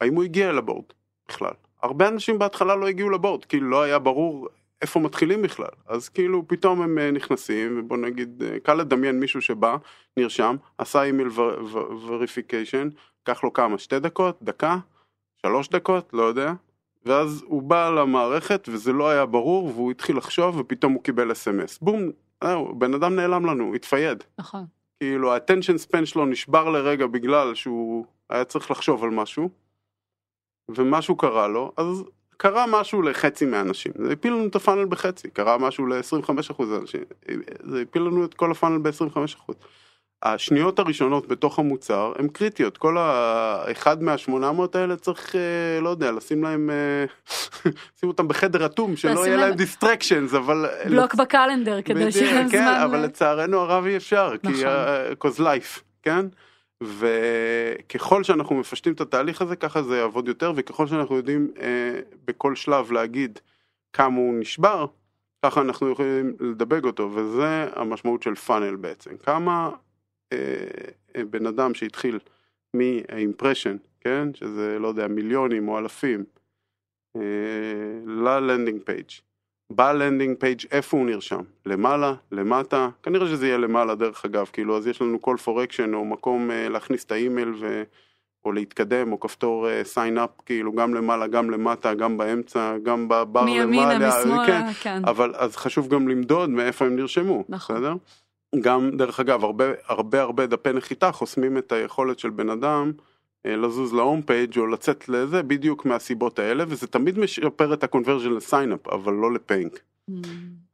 האם הוא הגיע ל board בכלל? הרבה אנשים בהתחלה לא הגיעו ל board, כאילו לא היה ברור איפה מתחילים בכלל. אז כאילו פתאום הם אה, נכנסים, ובוא נגיד, אה, קל לדמיין מישהו שבא, נרשם, עשה email verification, קח לו כמה, שתי דקות, דקה, שלוש דקות, לא יודע. ואז הוא בא למערכת וזה לא היה ברור והוא התחיל לחשוב ופתאום הוא קיבל אס.אם.אס. בום, בן אדם נעלם לנו, התפייד. נכון. כאילו ה-attention span שלו נשבר לרגע בגלל שהוא היה צריך לחשוב על משהו ומשהו קרה לו, אז קרה משהו לחצי מהאנשים, זה הפיל לנו את הפאנל בחצי, קרה משהו ל-25% אנשים, זה הפיל לנו את כל הפאנל ב-25%. השניות הראשונות בתוך המוצר הן קריטיות, כל האחד מהשמונה מאות האלה צריך, אה, לא יודע, לשים להם, אה, [laughs] לשים אותם בחדר אטום, שלא יהיה להם distraction, אבל... בלוק ב calendar כדי בדיוק, שיהיה להם כן, זמן. אבל ל- לצערנו הרב אי אפשר, כי נכון. ה- cause life, כן? וככל שאנחנו מפשטים את התהליך הזה, ככה זה יעבוד יותר, וככל שאנחנו יודעים אה, בכל שלב להגיד כמה הוא נשבר, ככה אנחנו יכולים לדבג אותו, וזה המשמעות של funnel בעצם. כמה אה, אה, בן אדם שהתחיל מה impression, כן? שזה, לא יודע, מיליונים או אלפים, אה, ל landing page. ב landing page איפה הוא נרשם? למעלה? למטה? כנראה שזה יהיה למעלה דרך אגב, כאילו אז יש לנו call for action או מקום אה, להכניס את האימייל ו... או להתקדם או כפתור אה, sign up כאילו גם למעלה גם למטה גם באמצע גם בבר מימינה, למעלה, כן, משמאלה, כן. אבל אז חשוב גם למדוד מאיפה הם נרשמו, נכון. בסדר? גם דרך אגב הרבה הרבה הרבה דפי נחיתה חוסמים את היכולת של בן אדם אה, לזוז ל home page או לצאת לזה בדיוק מהסיבות האלה וזה תמיד משפר את ה conversion ל sign up אבל לא ל paying. Mm.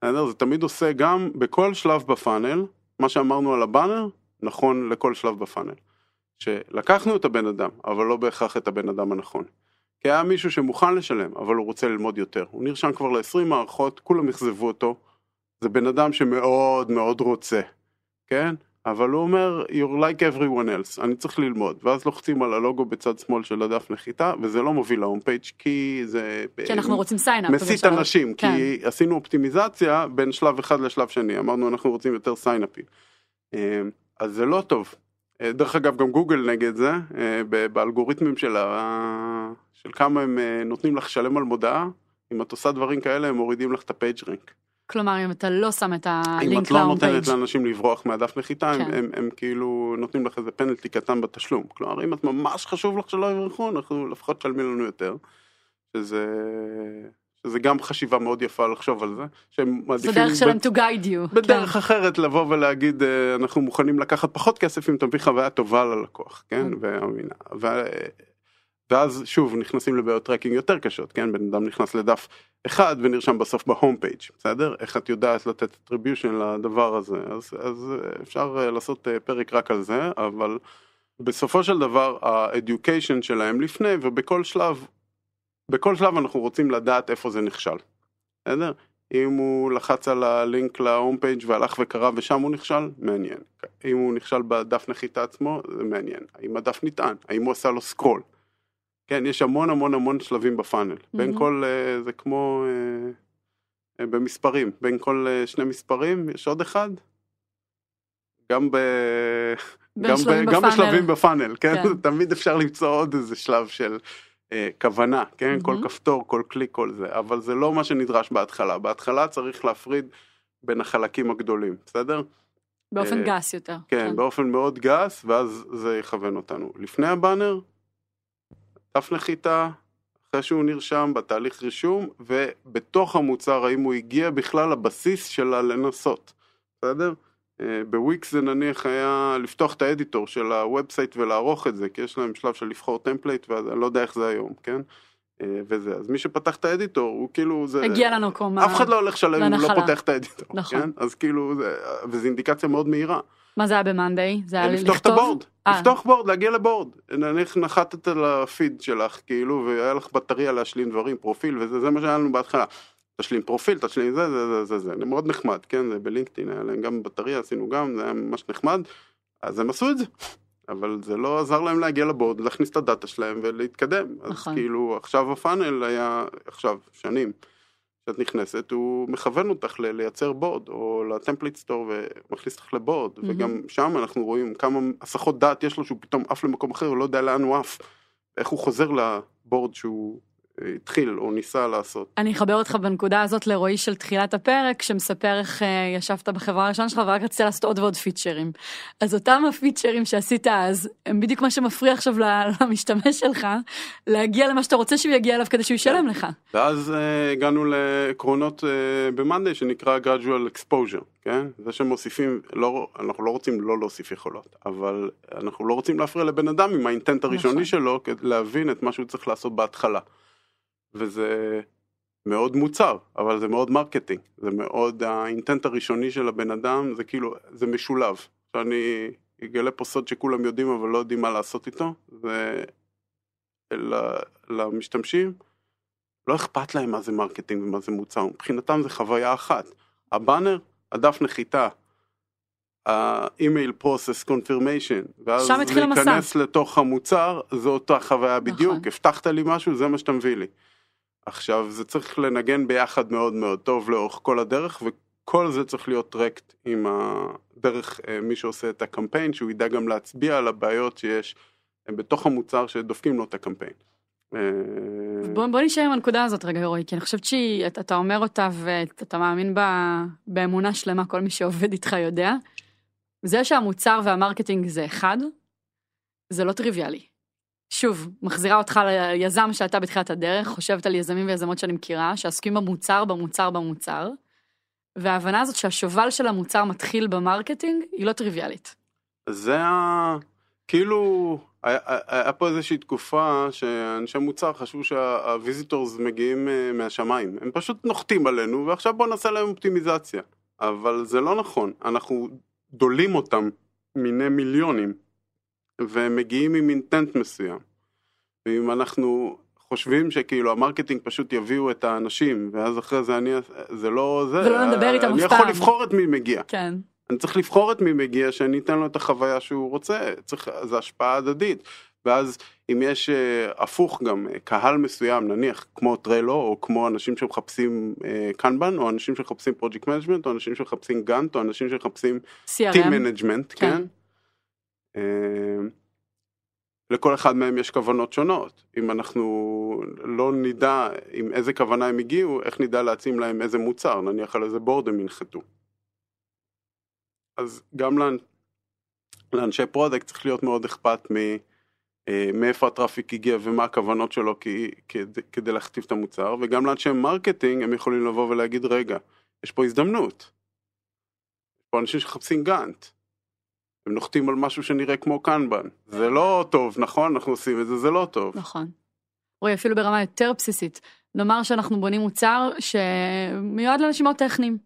בסדר? זה תמיד עושה גם בכל שלב ב funnel, מה שאמרנו על הבאנר, נכון לכל שלב ב funnel. שלקחנו את הבן אדם, אבל לא בהכרח את הבן אדם הנכון. כי היה מישהו שמוכן לשלם, אבל הוא רוצה ללמוד יותר. הוא נרשם כבר ל-20 מערכות, כולם אכזבו אותו. זה בן אדם שמאוד מאוד רוצה, כן? אבל הוא אומר, you're like everyone else, אני צריך ללמוד. ואז לוחצים על הלוגו בצד שמאל של הדף נחיתה, וזה לא מוביל ל home page כי זה... כי אנחנו רוצים sign up. מסית אנשים, כי עשינו אופטימיזציה בין שלב אחד לשלב שני, אמרנו אנחנו רוצים יותר sign upים. אה, אז זה לא טוב. אה, דרך אגב גם גוגל נגד זה, אה, באלגוריתמים של, ה... של כמה הם אה, נותנים לך לשלם על מודעה, אם את עושה דברים כאלה הם מורידים לך את ה page rank. כלומר, אם אתה לא שם את אם הלינק את לא להום נותנת. לאנשים לברוח מהדף נחיתה, הם, כן. הם, הם כאילו נותנים לך איזה פנלטי קטן בתשלום. כלומר, אם את ממש חשוב לך שלא יברחו, אנחנו לפחות תשלמי לנו יותר. שזה, שזה גם חשיבה מאוד יפה לחשוב על זה. שהם זו מעדיפים דרך שלהם ב- to guide you. בדרך כן. אחרת לבוא ולהגיד אה, אנחנו מוכנים לקחת פחות כסף אם תביא חוויה טובה ללקוח, כן? כן. ואמינה. ואז שוב נכנסים לבעיות טרקינג יותר קשות, כן? בן אדם נכנס לדף אחד ונרשם בסוף ב home page, בסדר? איך את יודעת לתת attribution לדבר הזה? אז, אז אה, אפשר אה, לעשות אה, פרק רק על זה, אבל בסופו של דבר ה-education שלהם לפני ובכל שלב, בכל שלב אנחנו רוצים לדעת איפה זה נכשל, בסדר? אם הוא לחץ על הלינק ל home page והלך וקרא ושם הוא נכשל, מעניין. אם הוא נכשל בדף נחיתה עצמו, זה מעניין. האם הדף נטען? האם הוא עשה לו scroll? כן, יש המון המון המון שלבים בפאנל. בין מהמם. כל, אה, זה כמו אה, אה, במספרים, בין כל שני מספרים יש עוד אחד. גם ב... בין גם, שלבים ב, גם בפאנל. בשלבים בפאנל, כן? כן. [laughs] תמיד אפשר למצוא עוד איזה שלב של אה, כוונה, כן? כל מהמם. כפתור, כל קליק, כל זה, אבל זה לא מה שנדרש בהתחלה. בהתחלה צריך להפריד בין החלקים הגדולים, בסדר? באופן אה, גס יותר. כן, באופן מאוד גס, ואז זה יכוון אותנו. לפני הבאנר, דף נחיתה, אחרי שהוא נרשם בתהליך רישום, ובתוך המוצר האם הוא הגיע בכלל לבסיס של הלנסות, בסדר? אה, בוויקס זה נניח היה לפתוח את ה editor של ה website ולערוך את זה, כי יש להם שלב של לבחור template, ואני לא יודע איך זה היום, כן? אה, וזה, אז מי שפתח את ה editor הוא כאילו זה, הגיע למקום. אף אחד לא הולך לשלם אם הוא לא. פותח את ה editor, נכון. כן? אז כאילו, זה, וזו אינדיקציה מאוד מהירה. מה זה היה ב Monday? זה היה לפתוח את לכתוב? ה board, אה. לפתוח board, להגיע ל board. נניח נחתת לפיד שלך, כאילו, והיה לך בטריה להשלים דברים, פרופיל, וזה זה מה שהיה לנו בהתחלה. תשלים פרופיל, תשלים זה, זה, זה, זה, זה, זה מאוד נחמד, כן, זה ב LinkedIn, היה להם גם בטריה, עשינו גם, זה היה ממש נחמד, אז הם עשו את זה. אבל זה לא עזר להם להגיע ל board, להכניס את הדאטה שלהם ולהתקדם. אז נכון. כאילו, עכשיו ה funnel היה, עכשיו, שנים, כשאת נכנסת, הוא מכוון אותך לייצר board, או ל template store ומכניס אותך לבורד, מהמם. וגם שם אנחנו רואים כמה הסחות דעת יש לו שהוא פתאום עף למקום אחר, הוא לא יודע לאן הוא עף, איך הוא חוזר לבורד שהוא התחיל או ניסה לעשות. אני אחבר אותך בנקודה הזאת לרועי של תחילת הפרק, שמספר איך אה, ישבת בחברה הראשונה שלך ורק רצית לעשות עוד ועוד פיצ'רים. אז אותם הפיצ'רים שעשית אז, הם בדיוק מה שמפריע עכשיו [laughs] למשתמש שלך, להגיע למה שאתה רוצה שהוא יגיע אליו כדי שהוא ישלם לך. ואז אה, הגענו לעקרונות אה, במאנדיי שנקרא gradual exposure, כן? זה שמוסיפים, לא, אנחנו לא רוצים לא להוסיף יכולות, אבל אנחנו לא רוצים להפריע לבן אדם עם האינטנט הראשוני נכון. שלו כדי להבין את מה שהוא צריך לעשות בהתחלה. וזה מאוד מוצר, אבל זה מאוד marketing, זה מאוד ה intent הראשוני של הבן אדם, זה כאילו, זה משולב. שאני אגלה פה סוד שכולם יודעים אבל לא יודעים מה לעשות איתו, זה למשתמשים. לא אכפת להם מה זה marketing ומה זה מוצר, מבחינתם זה חוויה אחת. הבאנר, הדף נחיתה, ה email process confirmation, ואז המסע. להיכנס לתוך המוצר, זו אותה חוויה בדיוק, נכון. הבטחת לי משהו, זה מה שאתה מביא לי. עכשיו, זה צריך לנגן ביחד מאוד מאוד טוב לאורך כל הדרך, וכל זה צריך להיות tracked עם ה... דרך אה, מי שעושה את הקמפיין, שהוא ידע גם להצביע על הבעיות שיש אה, בתוך המוצר שדופקים לו את הקמפיין. אה, בוא, בוא נשאר עם הנקודה הזאת רגע רועי, כי אני חושבת שאתה אומר אותה ואתה מאמין בה באמונה שלמה, כל מי שעובד איתך יודע. זה שהמוצר והמרקטינג זה אחד, זה לא טריוויאלי. שוב, מחזירה אותך ליזם שאתה בתחילת הדרך, חושבת על יזמים ויזמות שאני מכירה, שעסוקים במוצר, במוצר, במוצר, וההבנה הזאת שהשובל של המוצר מתחיל ב marketing, היא לא טריוויאלית. זה ה... כאילו, היה, היה פה איזושהי תקופה שאנשי מוצר חשבו שה visitors מגיעים אה, מהשמיים. הם פשוט נוחתים עלינו, ועכשיו בואו נעשה להם אופטימיזציה. אבל זה לא נכון, אנחנו דולים אותם מבין מיליונים, והם מגיעים עם intent מסוים. ואם אנחנו חושבים שכאילו המרקטינג פשוט יביאו את האנשים, ואז אחרי זה אני, זה לא זה, ולא נדבר איתם אני אף יכול פעם. לבחור את מי מגיע. כן. אני צריך לבחור את מי מגיע שאני אתן לו את החוויה שהוא רוצה, צריך, זה השפעה הדדית. ואז אם יש אה, הפוך גם, אה, קהל מסוים, נניח כמו Trello, או כמו אנשים שמחפשים אה, קנבן, או אנשים שמחפשים project management, או אנשים שמחפשים גאנט, או אנשים שמחפשים team management, כן. כן? אה, לכל אחד מהם יש כוונות שונות. אם אנחנו לא נדע עם איזה כוונה הם הגיעו, איך נדע להציע להם איזה מוצר, נניח על איזה board הם ינחתו. אז גם לאנ... לאנשי product צריך להיות מאוד אכפת מ... אה, מאיפה ה traffic הגיע ומה הכוונות שלו כדי, כדי להכתיב את המוצר, וגם לאנשי marketing הם יכולים לבוא ולהגיד, רגע, יש פה הזדמנות. יש פה אנשים שמחפשים גאנט. הם נוחתים על משהו שנראה כמו קנבן. זה לא טוב, נכון? אנחנו עושים את זה, זה לא טוב. נכון. רועי, אפילו ברמה יותר בסיסית. נאמר שאנחנו בונים מוצר שמיועד לאנשים מאוד טכניים.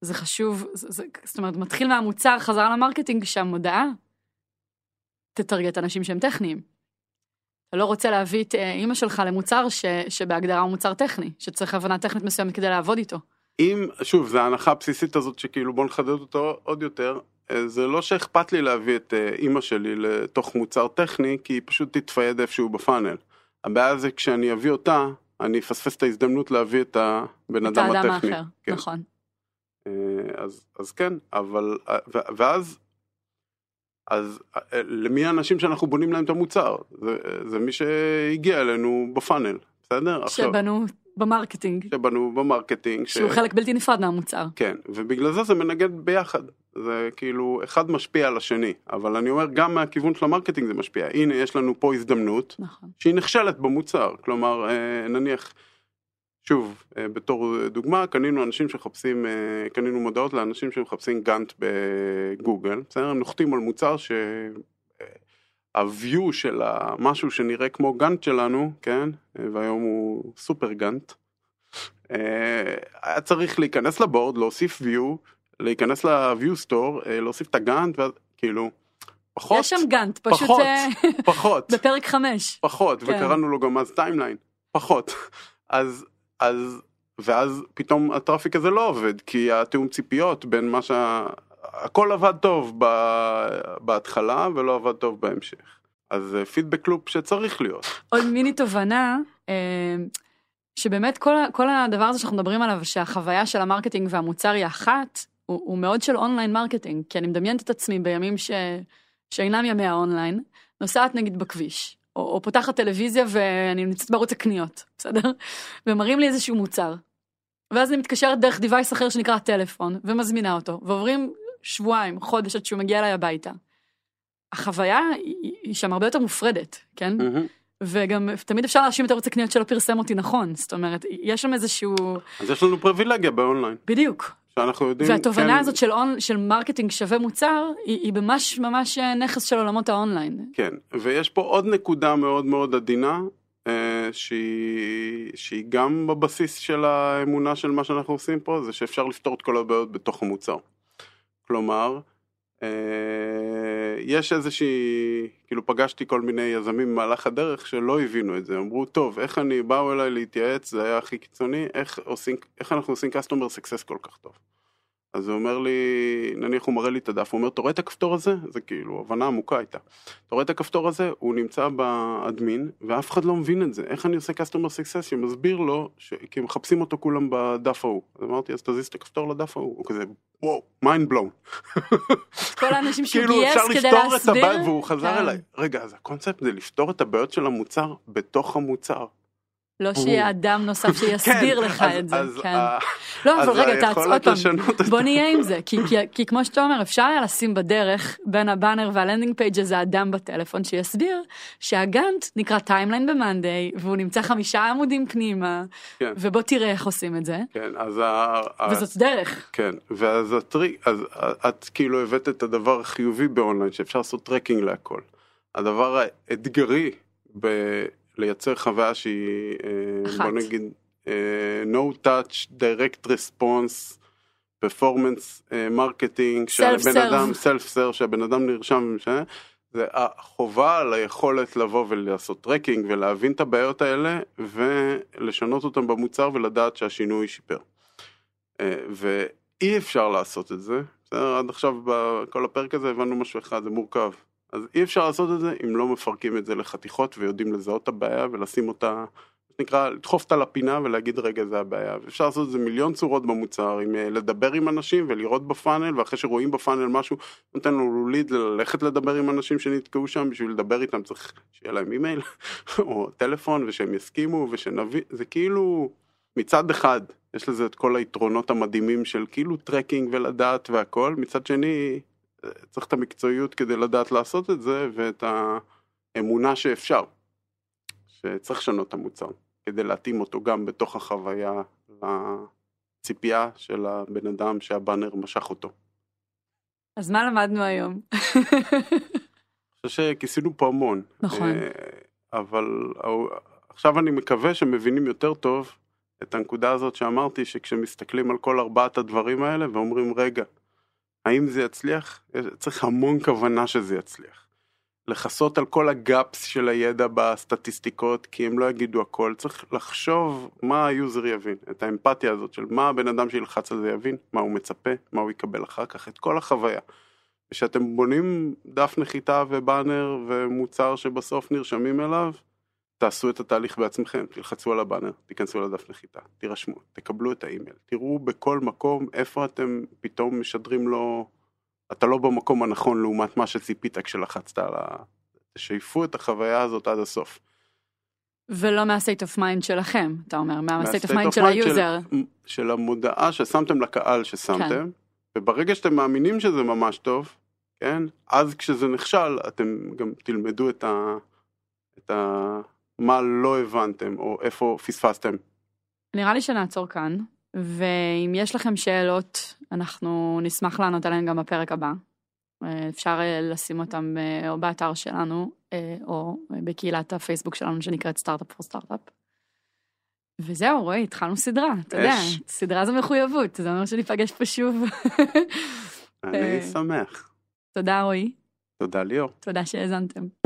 זה חשוב, זה, זה, זאת אומרת, מתחיל מהמוצר חזרה ל marketing שהמודעה תטרגט אנשים שהם טכניים. אתה לא רוצה להביא את אה, אימא שלך למוצר ש, שבהגדרה הוא מוצר טכני, שצריך הבנה טכנית מסוימת כדי לעבוד איתו. אם, שוב, זו ההנחה הבסיסית הזאת שכאילו בוא נחדד אותו עוד יותר, זה לא שאכפת לי להביא את אה, אימא שלי לתוך מוצר טכני, כי היא פשוט תתפייד איפשהו בפאנל. הבעיה זה כשאני אביא אותה, אני אפספס את ההזדמנות להביא את הבן את אדם האדם הטכני. האחר, כן. נכון. אה, אז, אז כן, אבל, ואז, אז אה, למי האנשים שאנחנו בונים להם את המוצר? זה, זה מי שהגיע אלינו בפאנל, בסדר? עכשיו, שבנו ב marketing, שבנו ב marketing. ש- שהוא חלק בלתי נפרד מהמוצר. כן, ובגלל זה זה מנגן ביחד. זה כאילו, אחד משפיע על השני, אבל אני אומר, גם מהכיוון של ה marketing זה משפיע. הנה, יש לנו פה הזדמנות נכון. שהיא נכשלת במוצר. כלומר, אה, נניח, שוב, אה, בתור דוגמה, קנינו אנשים שמחפשים, אה, קנינו מודעות לאנשים שמחפשים גאנט בגוגל, בסדר? הם נוחתים על מוצר ש... ה-view של המשהו שנראה כמו גאנט שלנו, כן, והיום הוא סופר גאנט, היה צריך להיכנס ל board, להוסיף view, להיכנס ל-view store, אה, להוסיף את הגאנט, כאילו, פחות, יש שם גאנט, פשוט פחות, אה, [laughs] פחות, בפרק חמש. פחות, כן. וקראנו לו גם אז timeline, פחות. אז, אז, ואז פתאום ה traffic הזה לא עובד, כי התיאום ציפיות בין מה שה... הכל עבד טוב ב... בהתחלה ולא עבד טוב בהמשך. אז feedback loop שצריך להיות. עוד מיני תובנה, אה, שבאמת כל, כל הדבר הזה שאנחנו מדברים עליו, שהחוויה של ה marketing והמוצר היא אחת, הוא, הוא מאוד של online marketing, כי אני מדמיינת את עצמי בימים ש, שאינם ימי האונליין, נוסעת נגיד בכביש, או, או פותחת טלוויזיה ואני נמצאת בערוץ הקניות, בסדר? ומראים לי איזשהו מוצר. ואז אני מתקשרת דרך device אחר שנקרא טלפון, ומזמינה אותו, ועוברים שבועיים, חודש עד שהוא מגיע אליי הביתה. החוויה היא, היא שם הרבה יותר מופרדת, כן? מהמם. וגם תמיד אפשר להאשים את ערוץ הקניות שלא פרסם אותי נכון, זאת אומרת, יש שם איזשהו... אז יש לנו פריבילגיה באונליין, בדיוק. שאנחנו יודעים... והתובנה כן, הזאת של, on, של marketing שווה מוצר, היא, היא ממש ממש אה, נכס של עולמות האונליין. כן, ויש פה עוד נקודה מאוד מאוד עדינה, אה, שהיא, שהיא גם בבסיס של האמונה של מה שאנחנו עושים פה, זה שאפשר לפתור את כל הבעיות בתוך המוצר. כלומר, יש איזושהי, כאילו פגשתי כל מיני יזמים במהלך הדרך שלא הבינו את זה, אמרו, טוב, איך אני, באו אליי להתייעץ, זה היה הכי קיצוני, איך, עושים, איך אנחנו עושים customer success כל כך טוב. אז הוא אומר לי, נניח הוא מראה לי את הדף, הוא אומר, אתה רואה את הכפתור הזה? זה כאילו, הבנה עמוקה הייתה. אתה רואה את הכפתור הזה? הוא נמצא באדמין, ואף אחד לא מבין את זה. איך אני עושה customer success שמסביר לו, ש... כי מחפשים אותו כולם בדף ההוא. אז אמרתי, אז תזיז את הכפתור לדף ההוא. הוא כזה, וואו, mind blown. כל האנשים שהוא כאילו גייס אפשר כדי לפתור את להסביר. הבעיה, והוא חזר כן. אליי. רגע, אז הקונספט זה לפתור את הבעיות של המוצר בתוך המוצר. לא שיהיה אדם נוסף [laughs] שיסביר כן, לך אז- את זה. כן. ה- לא, אבל רגע, תעצור היכולת עוד פעם. בוא נהיה עם זה, כי, כמו שאתה אומר, אפשר היה לשים בדרך בין הבאנר וה landing page איזה אדם בטלפון שיסביר שהגאנט נקרא timeline במאנדיי, והוא נמצא חמישה עמודים פנימה, כן. ובוא תראה איך עושים את זה, כן, אז ה... ה- וזאת דרך. כן, ואז הטריק, אז את כאילו הבאת את הדבר החיובי באונליין, שאפשר לעשות tracking להכל. הדבר האתגרי בלייצר חוויה שהיא, אה, אחת. בוא נגיד, אה, no touch, direct response, performance אה, marketing, שהבן. אדם, self serve, שהבן אדם נרשם, ש- זה החובה על היכולת לבוא ולעשות tracking ולהבין את הבעיות האלה ולשנות אותם במוצר ולדעת שהשינוי שיפר. ואי אפשר לעשות את זה, בסדר? עד עכשיו בכל הפרק הזה הבנו משהו אחד, זה מורכב. אז אי אפשר לעשות את זה אם לא מפרקים את זה לחתיכות ויודעים לזהות את הבעיה ולשים אותה, מה שנקרא, לדחוף אותה לפינה ולהגיד רגע זה הבעיה. ואפשר לעשות את זה מיליון צורות במוצר, עם אה, לדבר עם אנשים ולראות בפאנל, ואחרי שרואים בפאנל משהו, נותן לנו ליד ללכת לדבר עם אנשים שנתקעו שם, בשביל לדבר איתם צריך שיהיה להם אימייל [laughs] או טלפון ושהם יסכימו ושנבין, זה כאילו מצד אחד יש לזה את כל היתרונות המדהימים של כאילו tracking ולדעת והכל, מצד שני צריך את המקצועיות כדי לדעת לעשות את זה ואת האמונה שאפשר, שצריך לשנות את המוצר כדי להתאים אותו גם בתוך החוויה לציפייה של הבן אדם שהבאנר משך אותו. אז מה למדנו היום? אני חושב שכיסינו פה המון. נכון. אה, אבל עכשיו אני מקווה שמבינים יותר טוב את הנקודה הזאת שאמרתי, שכשמסתכלים על כל ארבעת הדברים האלה ואומרים, רגע, האם זה יצליח? צריך המון כוונה שזה יצליח. לכסות על כל ה gaps של הידע בסטטיסטיקות, כי הם לא יגידו הכל. צריך לחשוב מה ה user יבין, את האמפתיה הזאת של מה הבן אדם שילחץ על זה יבין, מה הוא מצפה, מה הוא יקבל אחר כך, את כל החוויה. כשאתם בונים דף נחיתה ובאנר ומוצר שבסוף נרשמים אליו, תעשו את התהליך בעצמכם, תלחצו על הבאנר, תיכנסו לדף נחיתה, תירשמו, תקבלו את האימייל, תראו בכל מקום איפה אתם פתאום משדרים לו, אתה לא במקום הנכון לעומת מה שציפית כשלחצת על ה... תשייפו את החוויה הזאת עד הסוף. ולא מה-state of mind שלכם, אתה אומר, מה-state of mind של ה user. של, של המודעה ששמתם לקהל ששמתם, כן. וברגע שאתם מאמינים שזה ממש טוב, כן, אז כשזה נכשל אתם גם תלמדו את ה... את ה... מה לא הבנתם או איפה פספסתם. נראה לי שנעצור כאן, ואם יש לכם שאלות, אנחנו נשמח לענות עליהן גם בפרק הבא. אה, אפשר אה, לשים אותם אה, או באתר שלנו. או בקהילת הפייסבוק שלנו שנקראת סטארט-אפ פור סטארט-אפ. וזהו, רועי, התחלנו סדרה, אתה יודע. סדרה זו מחויבות, זה אומר שניפגש פה שוב. אני. שמח. תודה, רועי, תודה ליאור. תודה שהאזנתם.